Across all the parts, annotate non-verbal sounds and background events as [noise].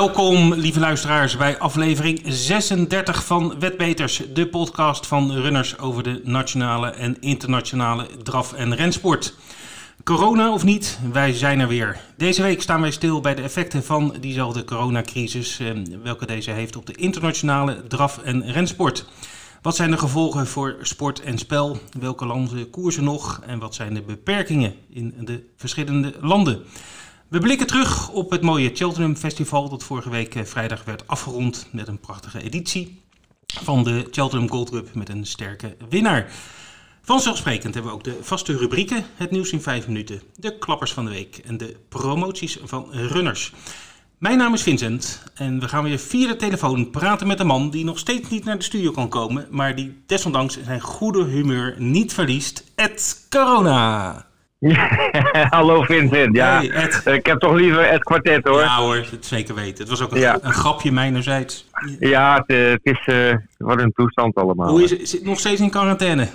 Welkom, lieve luisteraars, bij aflevering 36 van Wetbeters, de podcast van runners over de nationale en internationale draf- en rensport. Corona of niet, wij zijn er weer. Deze week staan wij stil bij de effecten van diezelfde coronacrisis, eh, welke deze heeft op de internationale draf- en rensport. Wat zijn de gevolgen voor sport en spel? Welke landen koersen nog? En wat zijn de beperkingen in de verschillende landen? We blikken terug op het mooie Cheltenham Festival dat vorige week eh, vrijdag werd afgerond met een prachtige editie van de Cheltenham Gold Cup met een sterke winnaar. Vanzelfsprekend hebben we ook de vaste rubrieken, het nieuws in 5 minuten, de klappers van de week en de promoties van runners. Mijn naam is Vincent en we gaan weer via de telefoon praten met een man die nog steeds niet naar de studio kan komen, maar die desondanks zijn goede humeur niet verliest. Ed Corona. [laughs] hallo Vincent, ja. Hey. Ik heb toch liever Ed Quartet hoor. Ja hoor, het zeker weten. Het was ook een, Ja. een grapje mijnerzijds. Ja, het, het is eh, wat een toestand allemaal. Hoe is het? Zit nog steeds in quarantaine?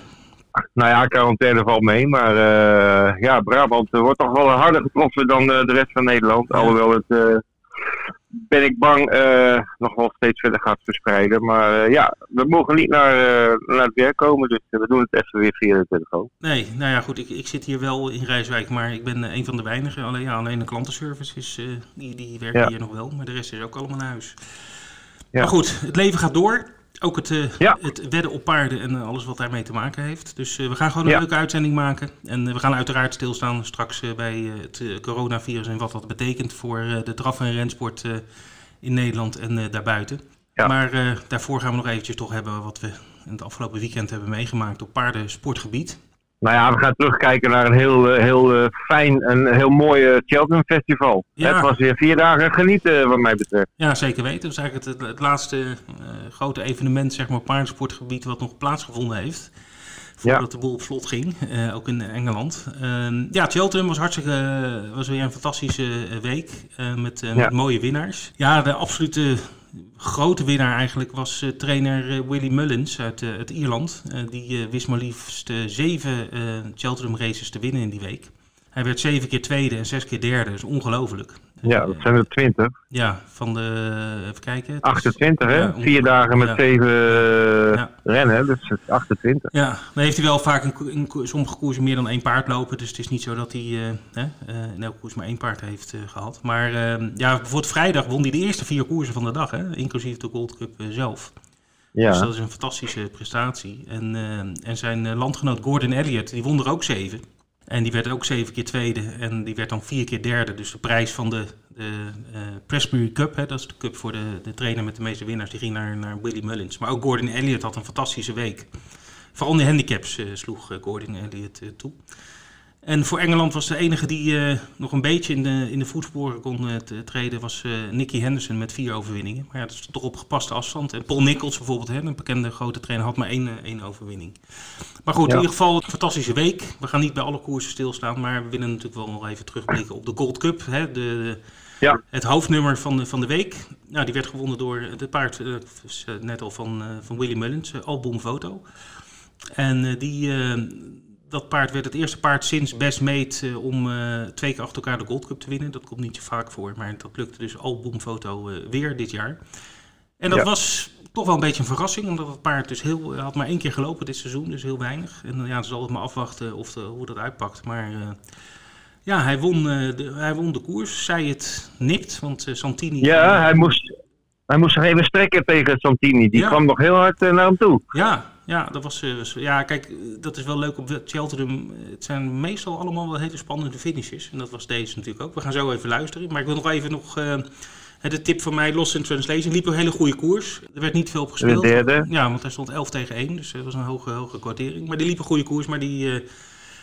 Nou ja, quarantaine valt mee, maar eh, ja, Brabant wordt toch wel harder getroffen dan eh, de rest van Nederland. Ja. Alhoewel het, ben ik bang, eh, nog wel steeds verder gaat verspreiden. Maar eh, ja, we mogen niet naar, eh, naar het werk komen, dus we doen het even weer via de telefoon. Nee, nou ja goed, ik, ik zit hier wel in Rijswijk, maar ik ben een van de weinigen. Alleen, ja, alleen de klantenservice is, die, die werken Ja. hier nog wel, maar de rest is ook allemaal naar huis. Ja. Maar goed, het leven gaat door. Ook het, eh, Ja. het wedden op paarden en eh, alles wat daarmee te maken heeft. Dus eh, we gaan gewoon een Ja. leuke uitzending maken. En we gaan uiteraard stilstaan straks bij het coronavirus en wat dat betekent voor de draf- en rensport in Nederland en daarbuiten. Ja. Maar daarvoor gaan we nog eventjes toch hebben wat we in het afgelopen weekend hebben meegemaakt op paardensportgebied. Nou ja, we gaan terugkijken naar een heel, eh, heel eh, fijn en heel mooi eh, Cheltenham Festival. Ja. Het was weer vier dagen genieten wat mij betreft. Ja, zeker weten. Dat is eigenlijk het, het laatste grote evenement, zeg maar, op paardensportgebied wat nog plaatsgevonden heeft. Voordat de boel op slot ging, ook in Engeland. Ehm, ja, Cheltenham was hartstikke, was weer een fantastische week met, Ja. met mooie winnaars. Ja, de absolute grote winnaar eigenlijk was eh, trainer eh, Willy Mullins uit, uit Ierland. Eh, die eh, wist maar liefst zeven Cheltenham races te winnen in die week. Hij werd zeven keer tweede en zes keer derde, dat is ongelooflijk. Ja, Eh, dat zijn er twintig. ja, van de. Even kijken. het is- 28, hè? ja, Vier dain met Ja. zeven eh, Ja. rennen, dus het is 28. Ja, dan heeft hij wel vaak in, sommige koersen meer dan één paard lopen. Dus het is niet zo dat hij eh, eh, in elke koers maar één paard heeft eh, gehad. Maar eh, ja, bijvoorbeeld vrijdag won hij de eerste vier koersen van de dag, hè, inclusief de Gold Cup eh, zelf. Dus Ja, dat is een fantastische prestatie. En, eh, en zijn eh, landgenoot Gordon Elliott, die won er ook zeven. En die werd ook zeven keer tweede en die werd dan vier keer derde. Dus de prijs van de, de eh, Presbury Cup, hè, dat is de cup voor de, de trainer met de meeste winnaars, die ging naar, naar Willy Mullins. Maar ook Gordon Elliott had een fantastische week. Vooral in de handicaps eh, sloeg eh, Gordon Elliott toe. En voor Engeland was de enige die eh, nog een beetje in de, in de voetsporen kon eh, treden, was eh, Nicky Henderson met vier overwinningen. Maar ja, dat is toch op gepaste afstand. En Paul Nichols bijvoorbeeld, hè, een bekende grote trainer, had maar één, één overwinning. Maar goed, Ja. in ieder geval een fantastische week. We gaan niet bij alle koersen stilstaan, maar we willen natuurlijk wel nog even terugblikken op de Gold Cup. Hè, de, Ja. Het hoofdnummer van de, van de week. Nou, die werd gewonnen door het paard, dus, net al van, van Willy Mullins, eh, Album Foto. En die, dat paard werd het eerste paard sinds Best Mate eh, om eh, twee keer achter elkaar de Gold Cup te winnen. Dat komt niet zo vaak voor, maar dat lukte dus albumfoto eh weer dit jaar. En dat Ja. was toch wel een beetje een verrassing, omdat het paard dus heel, hij had maar één keer gelopen dit seizoen, dus heel weinig. En ja, ze zal het maar afwachten of de, hoe dat uitpakt. Maar ja, hij won, de, hij won de koers. Zij het nipt, want Santini... ja hij, moest, hij moest zich even strekken tegen Santini. Die Ja. kwam nog heel hard naar hem toe. Ja, ja, dat was, eh, ja, kijk, eh, dat is wel leuk op Cheltenham. Het zijn meestal allemaal wel hele spannende finishes. En dat was deze natuurlijk ook. We gaan zo even luisteren. Maar ik wil nog even nog, eh, de tip van mij, Lost in Translation, liep een hele goede koers. Er werd niet veel op gespeeld. De derde. Ja, want hij stond 11 tegen 1, dus dat was een hoge, hoge kwartering. Maar die liep een goede koers, maar die, eh,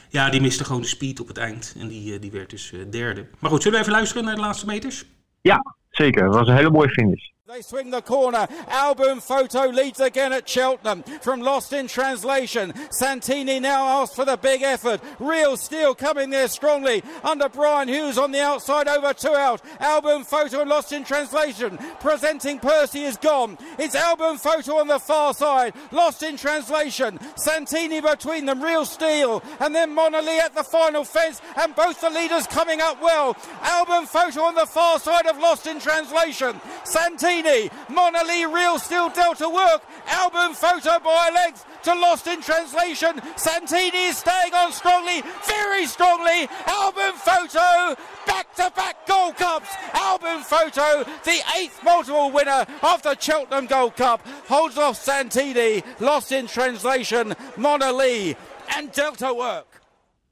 ja, die miste gewoon de speed op het eind. En die, eh, die werd dus eh, derde. Maar goed, zullen we even luisteren naar de laatste meters? Ja, zeker. Het was een hele mooie finish. They swing the corner. Album photo leads again at Cheltenham from Lost in Translation. Santini now asks for the big effort. Real Steel coming there strongly under Brian Hughes on the outside over two out. Album photo and Lost in Translation. Presenting Percy is gone. It's album photo on the far side. Lost in Translation. Santini between them. Real Steel and then Monali at the final fence and both the leaders coming up well. Album photo on the far side of Lost in Translation. Santini Mona Lee, Real Steel Delta Work, album photo by legs to Lost in Translation. Santini is staying on strongly, very strongly. Album photo, back to back Gold Cups. Album photo, the eighth multiple winner of the Cheltenham Gold Cup, holds off Santini. Lost in Translation, Mona Lee and Delta Work.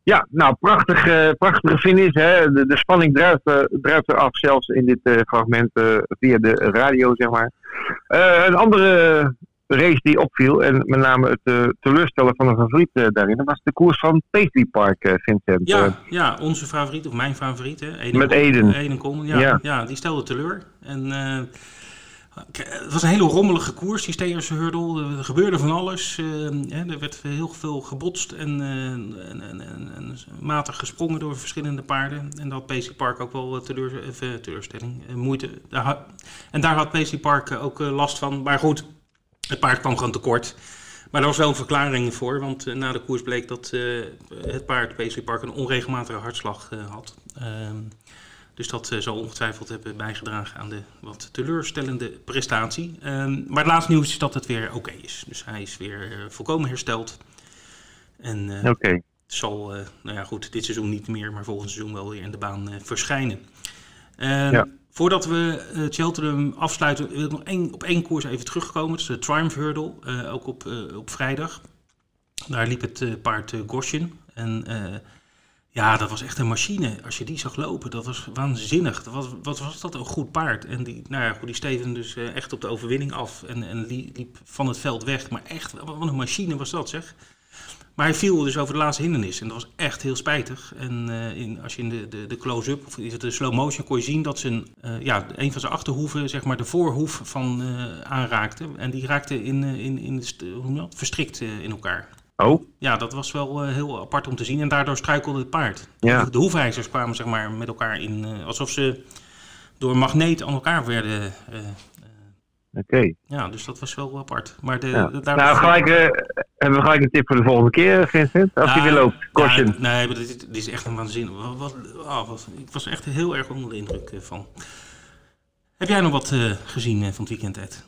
Ja, nou, prachtig, uh, prachtige finish. Hè? De, de spanning druipt, druipt eraf, zelfs in dit uh, fragment via de radio, zeg maar. een andere race die opviel, en met name het teleurstellen van een favoriet daarin, dat was de koers van Paisley Park, Vincent. Ja, ja, onze favoriet, of mijn favoriet, hè? Eden met Eden. Eden ja, ja. ja, die stelde teleur. En het was een hele rommelige koers, die Stegerse hurdle. Er gebeurde van alles. Uh, er werd heel veel gebotst en, uh, en, en, en, matig gesprongen door verschillende paarden. En daar had Park ook wel teleur, uh, teleurstelling, moeite. En daar had Paisley Park ook last van. Maar goed, het paard kwam gewoon tekort. Maar daar was wel een verklaring voor, want na de koers bleek dat het paard Paisley Park een onregelmatige hartslag had. Ehm, dus dat uh, zal ongetwijfeld hebben bijgedragen aan de wat teleurstellende prestatie. Um, maar het laatste nieuws is dat het weer oké is. Dus hij is weer uh, volkomen hersteld. En okay. zal, nou ja goed, dit seizoen niet meer, maar volgend seizoen wel weer in de baan verschijnen. Ja. Voordat we Cheltenham afsluiten, wil ik nog één, op één koers even terugkomen. Dat is de Triumph Hurdle, ook op, op vrijdag. Daar liep het paard Goshen. En ja, dat was echt een machine. Als je die zag lopen, dat was waanzinnig. Dat was, wat was dat een goed paard. En die, nou ja, die steven dus eh, echt op de overwinning af. En, en liep van het veld weg. Maar echt, wat een machine was dat zeg. Maar hij viel dus over de laatste hindernis. En dat was echt heel spijtig. En uh, in, als je in de, de, de close-up of de slow motion kon je zien dat zijn, uh, ja, een van zijn achterhoeven, zeg maar de voorhoef van aanraakte. En die raakte in, in, in, hoe verstrikt in elkaar. Oh? Ja, dat was wel uh, heel apart om te zien. En daardoor struikelde het paard. Ja. De hoefijzers kwamen zeg maar, met elkaar in. Uh, alsof ze door magneet aan elkaar werden. Uh, Oké. Okay. Ja, dus dat was wel apart. Maar de, ja. de, nou, gelijk, hebben we gelijk een tip voor de volgende keer, Vincent? Als hij weer loopt, caution. Ja, nee, maar dit, dit, is echt een waanzin. Wat, wat, oh, wat, ik was echt heel erg onder de indruk van. Heb jij nog wat gezien van het weekend, Ed?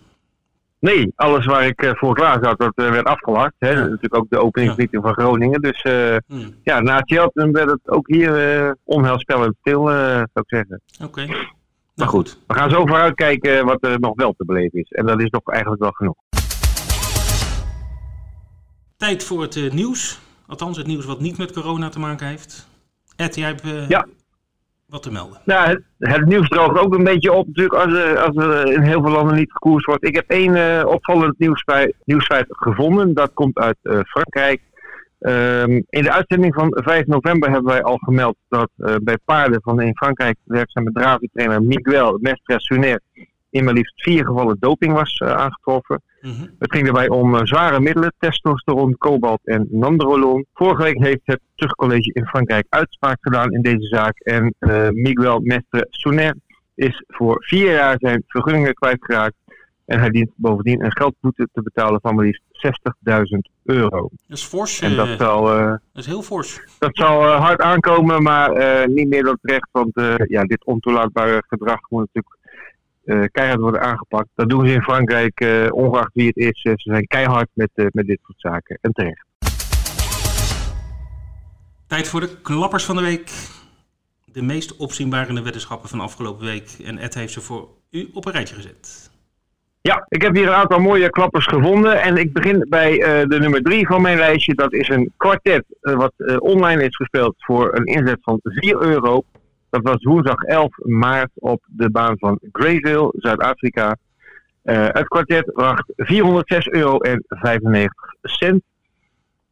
Nee, alles waar ik uh, voor klaar zat, dat uh, werd afgelast. Hè. Ja. Natuurlijk ook de openingsmeeting ja. van Groningen. Dus uh, hmm. ja, na Cheltenham werd het ook hier onheilspellend stil, zou ik zeggen. Oké. Okay. Nou, maar goed, we gaan zo vooruit kijken wat er nog wel te beleven is. En dat is nog eigenlijk wel genoeg. Tijd voor het nieuws. Althans, het nieuws wat niet met corona te maken heeft. Ed, jij hebt ja wat te melden? Nou, het, het, nieuws droogt ook een beetje op natuurlijk als, er, als er in heel veel landen niet gekoerst wordt. Ik heb één uh, opvallend nieuwsfeit, gevonden. Dat komt uit uh, Frankrijk. Um, in de uitzending van 5 november hebben wij al gemeld dat bij paarden van in Frankrijk werkzame Dravi-trainer Miguel Mestre-Suner in maar liefst vier gevallen doping was aangetroffen. Mm-hmm. Het ging daarbij om uh, zware middelen, testosteron, kobalt en nandrolon. Vorige week heeft het terugcollege in Frankrijk uitspraak gedaan in deze zaak. En uh, Miguel Mestre Souner is voor vier jaar zijn vergunningen kwijtgeraakt. En hij dient bovendien een geldboete te betalen van maar liefst 60.000 euro. Dat is fors. En dat, zal, uh, dat is heel fors. Dat zal hard aankomen, maar niet meer dan terecht. Want ja, dit ontoelaatbare gedrag moet natuurlijk keihard worden aangepakt. Dat doen ze in Frankrijk, uh, ongeacht wie het is. ze zijn keihard met, met dit soort zaken. En terecht. Tijd voor de klappers van de week. De meest opzienbarende weddenschappen van afgelopen week. En Ed heeft ze voor u op een rijtje gezet. Ja, ik heb hier een aantal mooie klappers gevonden. En ik begin bij de nummer drie van mijn lijstje. Dat is een kwartet wat online is gespeeld voor een inzet van 4 euro. Dat was woensdag 11 maart op de baan van Greyville, Zuid-Afrika. Uh, het kwartet bracht 406 euro en 95 cent.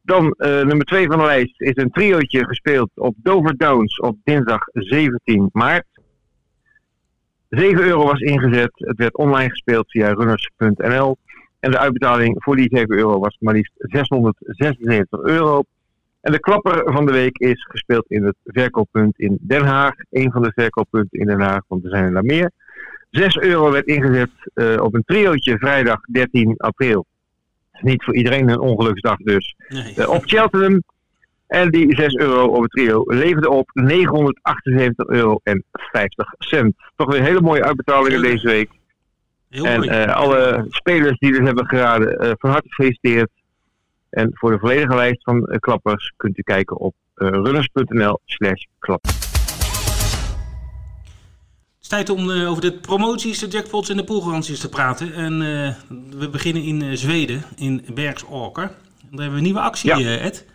Dan uh, nummer 2 van de lijst is een triootje gespeeld op Dover Downs op dinsdag 17 maart. 7 euro was ingezet. Het werd online gespeeld via runners.nl. En de uitbetaling voor die 7 euro was maar liefst 676 euro. En de klapper van de week is gespeeld in het verkooppunt in Den Haag. Een van de verkooppunten in Den Haag, want er zijn er daar meer. 6 euro werd ingezet uh, op een triootje vrijdag 13 april. Niet voor iedereen een ongeluksdag dus. Nee. Uh, op Cheltenham. En die 6 euro op het trio leverde op 978 euro en 50 cent. Toch weer hele mooie uitbetalingen deze week. Heel en uh, alle spelers die dit hebben geraden, van harte gefeliciteerd. En voor de volledige lijst van uh, klappers kunt u kijken op uh, runners.nl slash klap. Het is tijd om uh, over de promoties, de jackpots en de poolgaranties te praten. En we beginnen in Zweden, in Bergsåker. Daar hebben we een nieuwe actie, ja. Ed.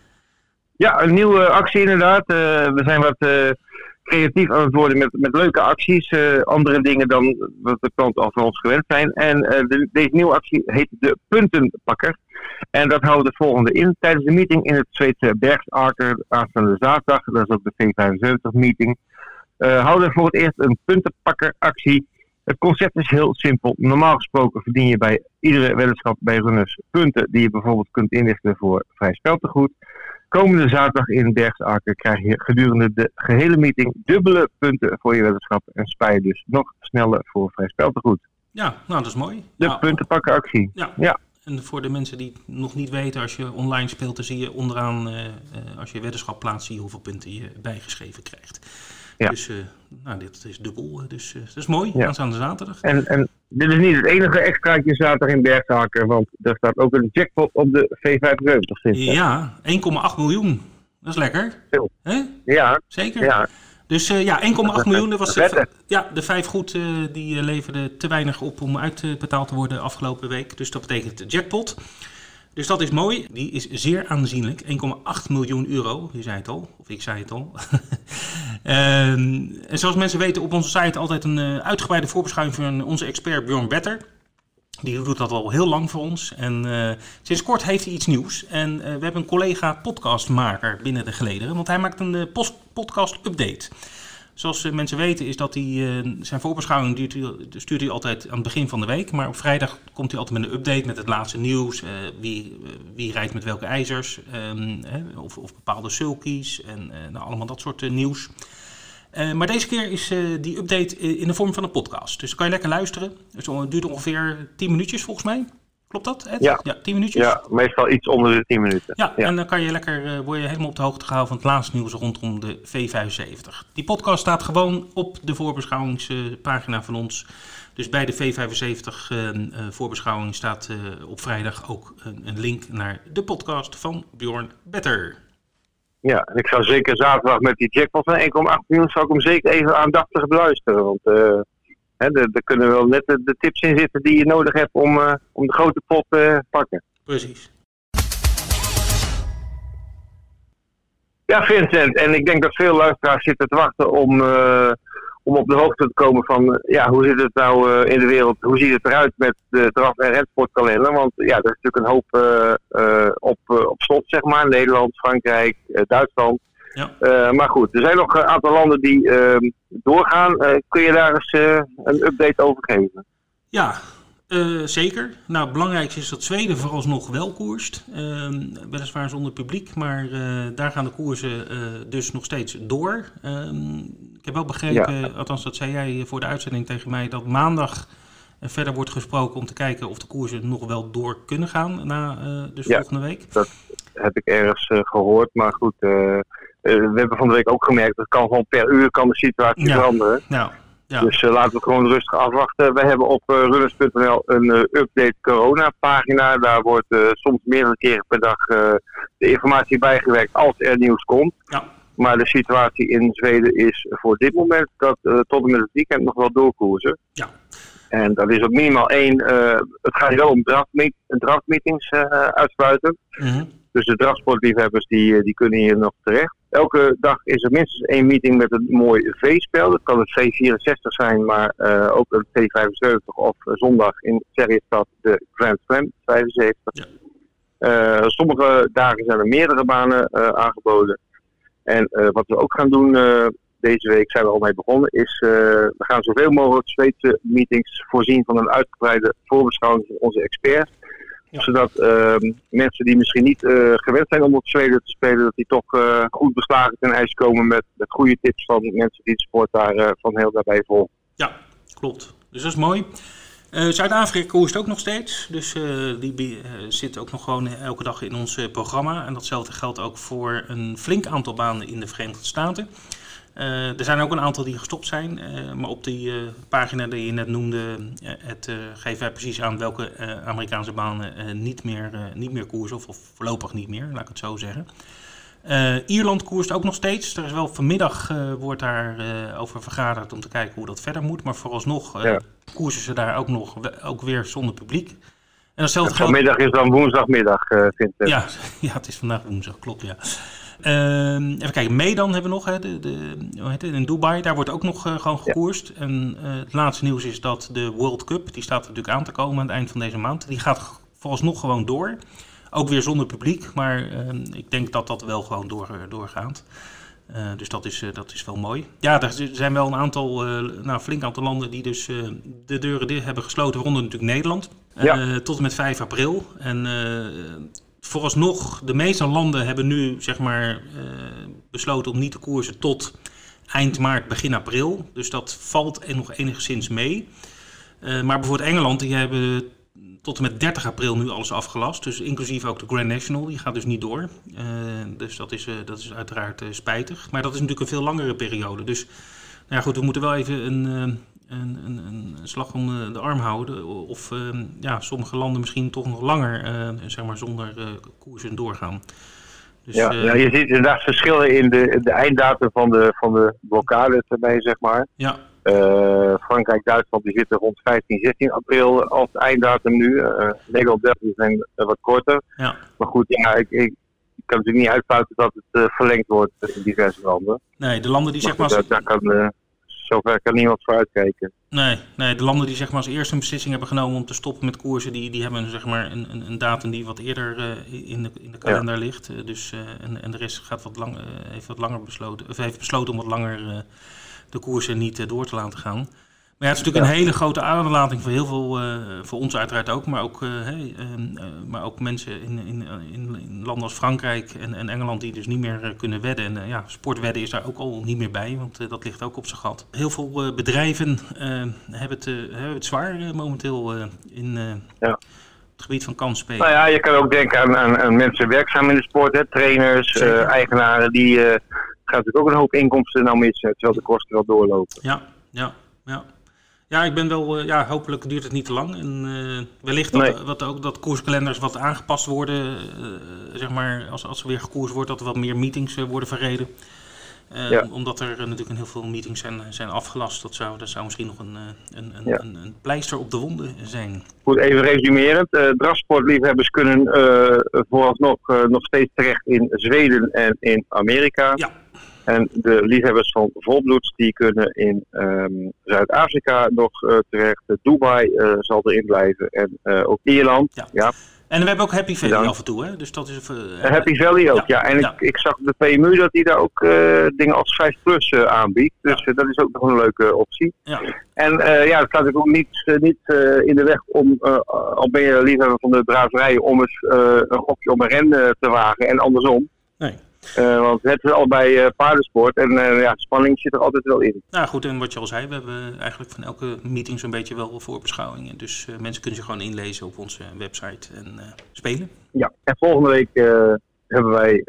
Ja, een nieuwe actie inderdaad. we zijn wat creatief aan het worden met, met leuke acties. andere dingen dan wat de klanten al van ons gewend zijn. En de, deze nieuwe actie heet de Puntenpakker. En dat houdt het volgende in. Tijdens de meeting in het Zweedse Bergsarker aanstaande zaterdag, dat is ook de V75-meeting, uh, houden we voor het eerst een puntenpakkeractie. Het concept is heel simpel. Normaal gesproken verdien je bij iedere weddenschap bij runners punten die je bijvoorbeeld kunt inrichten voor vrij speltegoed. Komende zaterdag in Bergsarker krijg je gedurende de gehele meeting dubbele punten voor je weddenschap en spaar je dus nog sneller voor vrij speltegoed. Ja, nou dat is mooi. De nou, puntenpakkeractie. Ja. ja. En voor de mensen die het nog niet weten, als je online speelt, dan zie je onderaan, uh, uh, als je weddenschap plaatst, zie je hoeveel punten je bijgeschreven krijgt. Ja. Dus uh, nou, dit is dubbel, dus dat is mooi, ja. aanstaande zaterdag. En, en dit is niet het enige extraatje zaterdag in Berghaken, want er staat ook een jackpot op de V75. Ja, 1,8 miljoen. Dat is lekker. Veel. Hè? Ja. Zeker? Ja. Dus uh, ja, 1,8 miljoen. Dat was de, ja, de vijf goed uh, die leverden te weinig op om uitbetaald te worden afgelopen week. Dus dat betekent de jackpot. Dus dat is mooi. Die is zeer aanzienlijk. 1,8 miljoen euro. Je zei het al. Of ik zei het al. [laughs] en zoals mensen weten op onze site altijd een uh, uitgebreide voorbeschouwing van onze expert Bjorn Better. Die doet dat al heel lang voor ons. En uh, sinds kort heeft hij iets nieuws. En uh, we hebben een collega podcastmaker binnen de gelederen. Want hij maakt een podcast update. Zoals mensen weten is dat hij zijn voorbeschouwing stuurt hij altijd aan het begin van de week. Maar op vrijdag komt hij altijd met een update met het laatste nieuws. wie, wie rijdt met welke ijzers. Um, of, of, bepaalde sulkies. En nou, allemaal dat soort nieuws. Uh, maar deze keer is uh, die update in de vorm van een podcast. Dus kan je lekker luisteren. Dus het duurt ongeveer 10 minuutjes volgens mij. Klopt dat, Ed? Ja. ja 10 minuutjes? Ja, meestal iets onder de 10 minuten. Ja, ja. en dan kan je lekker, uh, word je helemaal op de hoogte gehouden van het laatste nieuws rondom de V75. Die podcast staat gewoon op de voorbeschouwingspagina van ons. Dus bij de V75 voorbeschouwing staat op vrijdag ook een, een link naar de podcast van Bjorn Better. Ja, en ik zou zeker zaterdag met die jackpot van 1,8 miljoen zou ik hem zeker even aandachtig beluisteren. Want uh, hè, er kunnen wel net de, de, tips in zitten die je nodig hebt om, uh, om de grote pot te uh, pakken. Precies. Ja, Vincent. En ik denk dat veel luisteraars zitten te wachten om om op de hoogte te komen van eh, ja, hoe zit het nou uh, in de wereld, hoe ziet het eruit met de draf- en rensportkalender. Want ja, er is natuurlijk een hoop uh, op, op slot, zeg maar. Nederland, Frankrijk, Duitsland. Ja. maar goed, er zijn nog een aantal landen die ehm, doorgaan. kun je daar eens een update over geven? Ja, uh, zeker. Nou, het belangrijkste is dat Zweden vooralsnog wel koerst. Uh, weliswaar zonder publiek, maar uh, daar gaan de koersen dus nog steeds door. Ehm, ik heb wel begrepen, ja. althans dat zei jij voor de uitzending tegen mij, dat maandag verder wordt gesproken om te kijken of de koersen nog wel door kunnen gaan na dus ja, volgende week. Dat heb ik ergens gehoord, maar goed. we hebben van de week ook gemerkt, dat kan gewoon per uur kan de situatie ja. veranderen. Ja. Dus uh, laten we gewoon rustig afwachten. We hebben op uh, runners.nl een uh, update corona pagina. Daar wordt soms meerdere keren per dag de informatie bijgewerkt als er nieuws komt. Ja. Maar de situatie in Zweden is voor dit moment dat tot en met het weekend nog wel doorkoersen. Ja. En dat is ook minimaal één. het gaat wel om draftmeet, draftmeetings uitsluiten. Mm -hmm. Dus de drafsportliefhebbers die, die kunnen hier nog terecht. Elke dag is er minstens één meeting met een mooi V-spel. Dat kan het V64 zijn, maar uh, ook een V75 of uh, zondag in Serriestad de Grand Slam 75. Ja. Uh, sommige dagen zijn er meerdere banen aangeboden. En wat we ook gaan doen deze week zijn we al mee begonnen, is we gaan zoveel mogelijk Zweedse meetings voorzien van een uitgebreide voorbeschouwing van onze experts. Zodat ehm, mensen die misschien niet gewend zijn om op Zweden te spelen, dat die toch goed beslagen ten ijs komen met, met goede tips van mensen die de sport daar van heel daarbij volgen. Ja, klopt. Dus dat is mooi. Uh, Zuid-Afrika koerst ook nog steeds. Dus uh, die uh, zit ook nog gewoon elke dag in ons programma. En datzelfde geldt ook voor een flink aantal banen in de Verenigde Staten. Er zijn ook een aantal die gestopt zijn. maar op die pagina die je net noemde, het, geeft wij precies aan welke Amerikaanse banen niet, meer, niet meer koersen. Of, of, voorlopig niet meer, laat ik het zo zeggen. Ierland koerst ook nog steeds. Er is wel vanmiddag wordt daar over vergaderd om te kijken hoe dat verder moet. Maar vooralsnog ja. koersen ze daar ook nog ook weer zonder publiek. En datzelfde geldt... Vanmiddag is dan woensdagmiddag, vindt ik. Ja, [laughs] ja, het is vandaag woensdag, klopt ja. Ehm, even kijken, Medan hebben we nog, hè, de, de, hoe heet het, in Dubai. Daar wordt ook nog gewoon gekoerst. Ja. En het laatste nieuws is dat de World Cup, die staat natuurlijk aan te komen aan het eind van deze maand. Die gaat vooralsnog gewoon door. Ook weer zonder publiek, maar ehm, ik denk dat dat wel gewoon door, doorgaat. Uh, dus dat is, uh, dat is wel mooi. Ja, er zijn wel een aantal, uh, nou, flink aantal landen die dus de deuren hebben gesloten, waaronder natuurlijk Nederland. Ja. tot en met 5 april. En vooralsnog, de meeste landen hebben nu zeg maar besloten om niet te koersen tot eind maart, begin april. Dus dat valt nog enigszins mee. maar bijvoorbeeld Engeland, die hebben tot en met 30 april nu alles afgelast. Dus inclusief ook de Grand National, die gaat dus niet door. Uh, dus dat is, dat is uiteraard spijtig. Maar dat is natuurlijk een veel langere periode. Dus nou ja, goed, we moeten wel even een, een, een, een, slag om de arm houden. Of ja, sommige landen misschien toch nog langer zeg maar zonder koersen doorgaan. Dus, ja, ja, je ziet inderdaad verschillen in de, de einddatum van de, van de blokkade erbij, zeg maar. Ja. Uh, Frankrijk, Duitsland die zitten rond 15, 16 april als einddatum nu. Uh, Nederland, België zijn wat korter. Ja. Maar goed, ja, ik, ik, kan natuurlijk niet uitsluiten dat het uh, verlengd wordt in diverse landen. Nee, de landen die zeg maar... Daar, daar kan, zover kan niemand voor uitkijken. Nee, nee, de landen die zeg maar als eerste een beslissing hebben genomen om te stoppen met koersen, die, die hebben zeg maar een, een, een datum die wat eerder in, de, in de kalender ja. ligt. dus, en, en de rest gaat wat lang, heeft wat langer besloten, of heeft besloten om wat langer de koersen niet eh, door te laten gaan. Ja, het is natuurlijk een hele grote aanlating voor heel veel, uh, voor ons uiteraard ook, maar ook, uh, hey, uh, maar ook mensen in, in, in, in, landen als Frankrijk en, en, Engeland die dus niet meer kunnen wedden. En ja, sportwedden is daar ook al niet meer bij, want dat ligt ook op zijn gat. Heel veel bedrijven hebben, het, hebben het zwaar momenteel in ja. het gebied van kansspelen. Nou ja, je kan ook denken aan, aan, aan mensen werkzaam in de sport, hè, trainers, eigenaren die gaat natuurlijk ook een hoop inkomsten nou missen, terwijl de kosten wel doorlopen. Ja, ja, ja. Ja, ik ben wel, uh, ja, hopelijk duurt het niet te lang. En uh, wellicht dat, nee. wat ook dat koerskalenders wat aangepast worden, zeg maar, als, als er weer gekoers wordt, dat er wat meer meetings worden verreden. Ja. Omdat er natuurlijk heel veel meetings zijn, zijn afgelast. Dat zou, dat zou misschien nog een, een, een, ja. een, een pleister op de wonden zijn. Goed, even resumerend. Uh, drafsportliefhebbers kunnen vooralsnog nog steeds terecht in Zweden en in Amerika. Ja. En de liefhebbers van volbloeds die kunnen in um, Zuid-Afrika nog uh, terecht. Dubai uh, zal erin blijven en uh, ook Ierland. Ja. ja. En we hebben ook Happy Valley Bedankt. af en toe, hè? Dus dat is Happy Valley ook, ja. ja. En ja. Ik, ik, zag de PMU dat die daar ook dingen als 5 plus aanbiedt. Dus dat is ook nog een leuke optie. Ja. En ja, het staat ook niet, niet in de weg om, al ben je liefhebber van de draverijen, om eens een gokje om een ren te wagen en andersom. Nee. Uh, want het is allebei uh, paardensport en uh, ja, spanning zit er altijd wel in. Nou goed, en wat je al zei, we hebben eigenlijk van elke meeting zo'n beetje wel voorbeschouwingen. Dus mensen kunnen zich gewoon inlezen op onze website en spelen. Ja, en volgende week hebben wij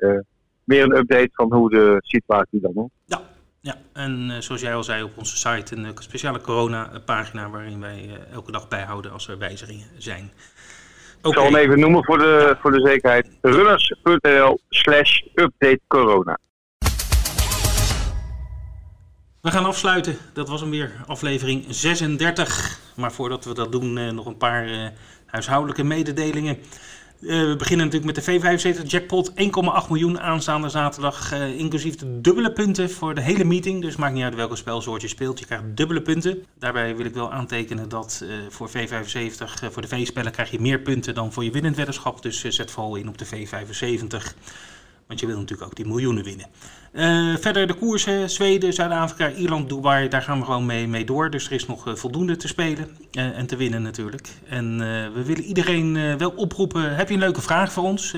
weer een update van hoe de situatie dan is. Ja, ja, en zoals jij al zei op onze site een speciale corona-pagina waarin wij elke dag bijhouden als er wijzigingen zijn. Ik zal hem even noemen voor de, voor de zekerheid. runners.nl slash update corona. We gaan afsluiten. Dat was hem weer, aflevering 36. Maar voordat we dat doen, eh, nog een paar uh, huishoudelijke mededelingen. Uh, we beginnen natuurlijk met de V75 jackpot. 1,8 miljoen aanstaande zaterdag. Uh, inclusief de dubbele punten voor de hele meeting. Dus maakt niet uit welke spelsoort je speelt. Je krijgt dubbele punten. Daarbij wil ik wel aantekenen dat uh, voor V75, voor de V-spellen krijg je meer punten dan voor je winnend weddenschap. Dus zet vooral in op de V75. Want je wil natuurlijk ook die miljoenen winnen. Uh, verder de koersen, Zweden, Zuid-Afrika, Ierland, Dubai, daar gaan we gewoon mee, mee door. Dus er is nog voldoende te spelen uh, en te winnen natuurlijk. En we willen iedereen wel oproepen, heb je een leuke vraag voor ons?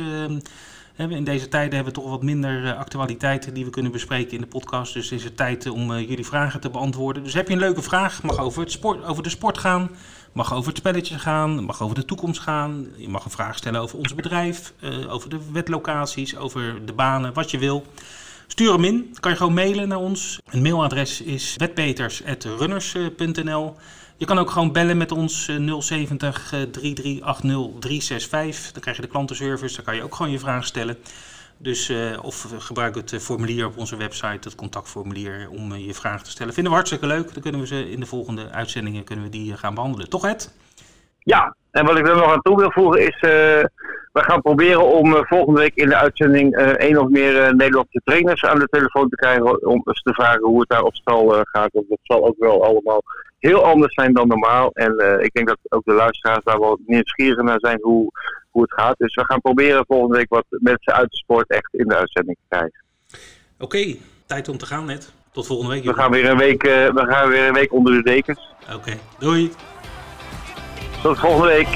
In deze tijden hebben we toch wat minder actualiteiten die we kunnen bespreken in de podcast. Dus is het tijd om jullie vragen te beantwoorden. Dus heb je een leuke vraag, mag over, het sport, over de sport gaan, mag over het spelletje gaan, mag over de toekomst gaan. Je mag een vraag stellen over ons bedrijf, over de wetlocaties, over de banen, wat je wil. Stuur hem in. kan je gewoon mailen naar ons. Een mailadres is wetpeters.runners.nl. Je kan ook gewoon bellen met ons 070 3380 365. Dan krijg je de klantenservice. Dan kan je ook gewoon je vraag stellen. Dus, uh, of gebruik het eh, formulier op onze website, het contactformulier, om uh, je vraag te stellen. Vinden we hartstikke leuk. Dan kunnen we ze in de volgende uitzendingen kunnen we die gaan behandelen. Toch, Ed? Ja, en wat ik er nog aan toe wil voegen is we gaan proberen om uh, volgende week in de uitzending uh, één of meer uh, Nederlandse trainers aan de telefoon te krijgen. Om eens te vragen hoe het daar op stal gaat. Want dat zal ook wel allemaal heel anders zijn dan normaal. En ik denk dat ook de luisteraars daar wel nieuwsgierig naar zijn hoe, hoe het gaat. Dus we gaan proberen volgende week wat mensen uit de sport echt in de uitzending te krijgen. Oké, tijd om te gaan net. Tot volgende week. We gaan, weer een week, we gaan weer een week onder de dekens. Oké, doei. Tot volgende week.